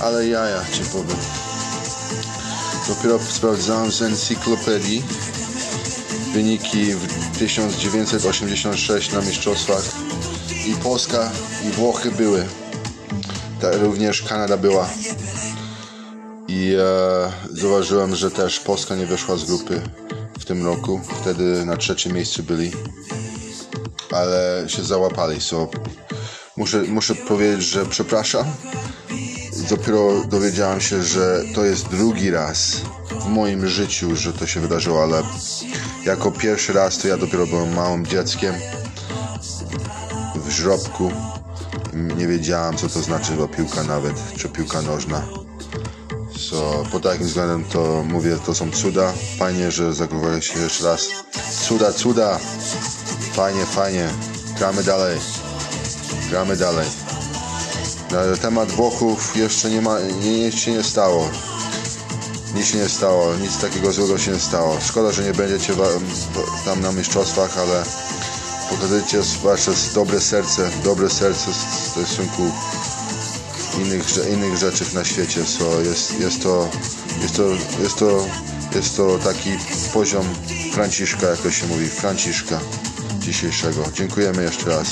ale jaja ci powiem. Dopiero sprawdzałem z encyklopedii wyniki w 1986 na mistrzostwach i Polska i Włochy były. Ta, również Kanada była. I e, zauważyłem, że też Polska nie wyszła z grupy w tym roku. Wtedy na trzecim miejscu byli. Ale się załapali, so muszę, muszę powiedzieć, że przepraszam. Dopiero dowiedziałem się, że to jest drugi raz w moim życiu, że to się wydarzyło, ale jako pierwszy raz to ja dopiero byłem małym dzieckiem w żrobku. Nie wiedziałem, co to znaczy bo piłka nawet, czy piłka nożna. So, pod takim względem to mówię, to są cuda. Fajnie, że zagrywali się jeszcze raz. Cuda, cuda. Fajnie, fajnie. Gramy dalej. Gramy dalej. Na temat Włochów jeszcze nie ma, nie, nic się nie stało. Nic się nie stało, nic takiego złego się nie stało. Szkoda, że nie będziecie tam na mistrzostwach, ale pokazujecie wasze dobre serce, dobre serce w stosunku innych, innych rzeczy na świecie. So jest, jest, to, jest, to, jest, to, jest to taki poziom Franciszka, jak to się mówi, Franciszka dzisiejszego. Dziękujemy jeszcze raz.